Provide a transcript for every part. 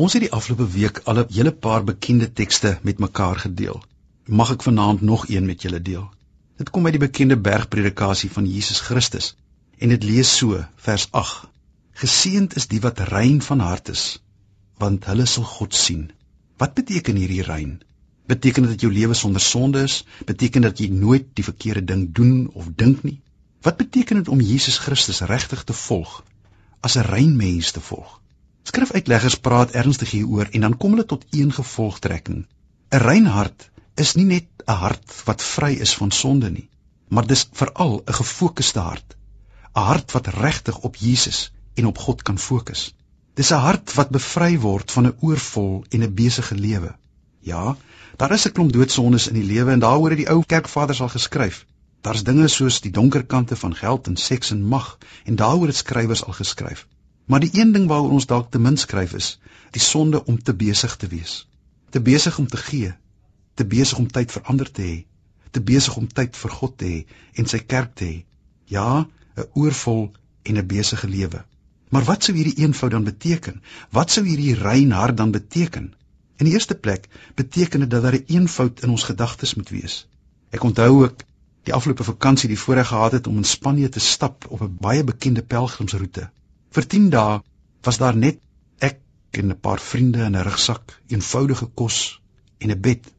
Ons het die afgelope week al 'n hele paar bekende tekste met mekaar gedeel. Mag ek vanaand nog een met julle deel? Dit kom uit die bekende bergpredikasie van Jesus Christus en dit lees so, vers 8: Geseënd is die wat rein van hart is, want hulle sal God sien. Wat beteken hierdie rein? Beteken dit dat jou lewe sonder sonde is? Beteken dit dat jy nooit die verkeerde ding doen of dink nie? Wat beteken dit om Jesus Christus regtig te volg? As 'n rein mens te volg? Skrifuitleggers praat ernstig hieroor en dan kom hulle tot een gevolgtrekking. 'n Rein hart is nie net 'n hart wat vry is van sonde nie, maar dis veral 'n gefokusde hart. 'n Hart wat regtig op Jesus en op God kan fokus. Dis 'n hart wat bevry word van 'n oorvol en 'n besige lewe. Ja, daar is 'n klomp doodsondes in die lewe en daaroor het die ou kerkvaders al geskryf. Daar's dinge soos die donker kante van geld en seks en mag en daaroor het skrywers al geskryf. Maar die een ding waaroor ons dalk te min skryf is die sonde om te besig te wees. Te besig om te gee, te besig om tyd vir ander te hê, te besig om tyd vir God te hê en sy kerk te hê. Ja, 'n oorvol en 'n besige lewe. Maar wat sou hierdie eenvoud dan beteken? Wat sou hierdie rein hart dan beteken? In die eerste plek beteken dit dat daar 'n eenvoud in ons gedagtes moet wees. Ek onthou ook die afgelope vakansie die voorreg gehad het om in Spanje te stap op 'n baie bekende pelgrimsroete. Vir 10 dae was daar net ek en 'n paar vriende in 'n rugsak, eenvoudige kos en 'n bed.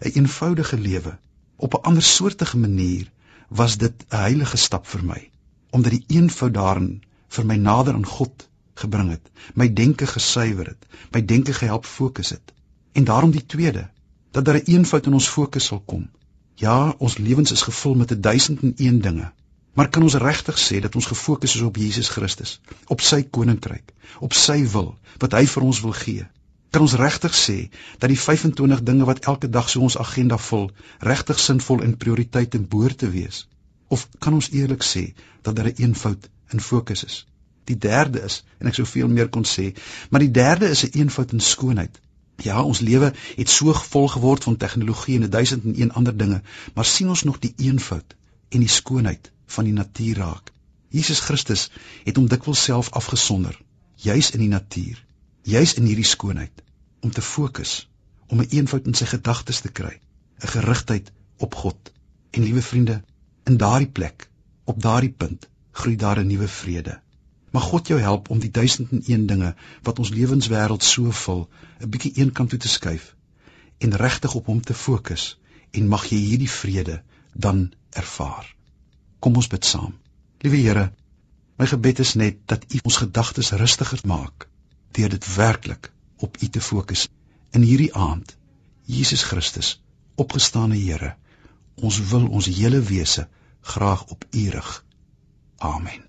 'n Eenvoudige lewe. Op 'n ander soortige manier was dit 'n heilige stap vir my, omdat die eenvoud daarin vir my nader aan God gebring het, my denke gesuiwer het, my denke gehelp fokus het. En daarom die tweede, dat daar 'n eenvoud in ons fokus sal kom. Ja, ons lewens is gevul met 1001 dinge, Maar kan ons regtig sê dat ons gefokus is op Jesus Christus, op sy koninkryk, op sy wil wat hy vir ons wil gee? Kan ons regtig sê dat die 25 dinge wat elke dag so ons agenda vul, regtig sinvol en prioriteit en behoort te wees? Of kan ons eerlik sê dat daar 'n eenvoud in fokus is? Die derde is, en ek sou veel meer kon sê, maar die derde is 'n eenvoud in skoonheid. Ja, ons lewe het so vol geword van tegnologie en 1001 ander dinge, maar sien ons nog die eenvoud en die skoonheid van die natuur raak. Jesus Christus het hom dikwels self afgesonder, juis in die natuur, juis in hierdie skoonheid, om te fokus, om 'n een eenvoud in sy gedagtes te kry, 'n gerigtheid op God. En liewe vriende, in daardie plek, op daardie punt, groei daar 'n nuwe vrede. Mag God jou help om die duisend en een dinge wat ons lewenswêreld so vul, 'n bietjie eenkant toe te skuif en regtig op hom te fokus en mag jy hierdie vrede dan ervaar. Kom ons bid saam. Liewe Here, my gebed is net dat U ons gedagtes rustiger maak deur dit werklik op U te fokus in hierdie aand. Jesus Christus, opgestane Here, ons wil ons hele wese graag op U rig. Amen.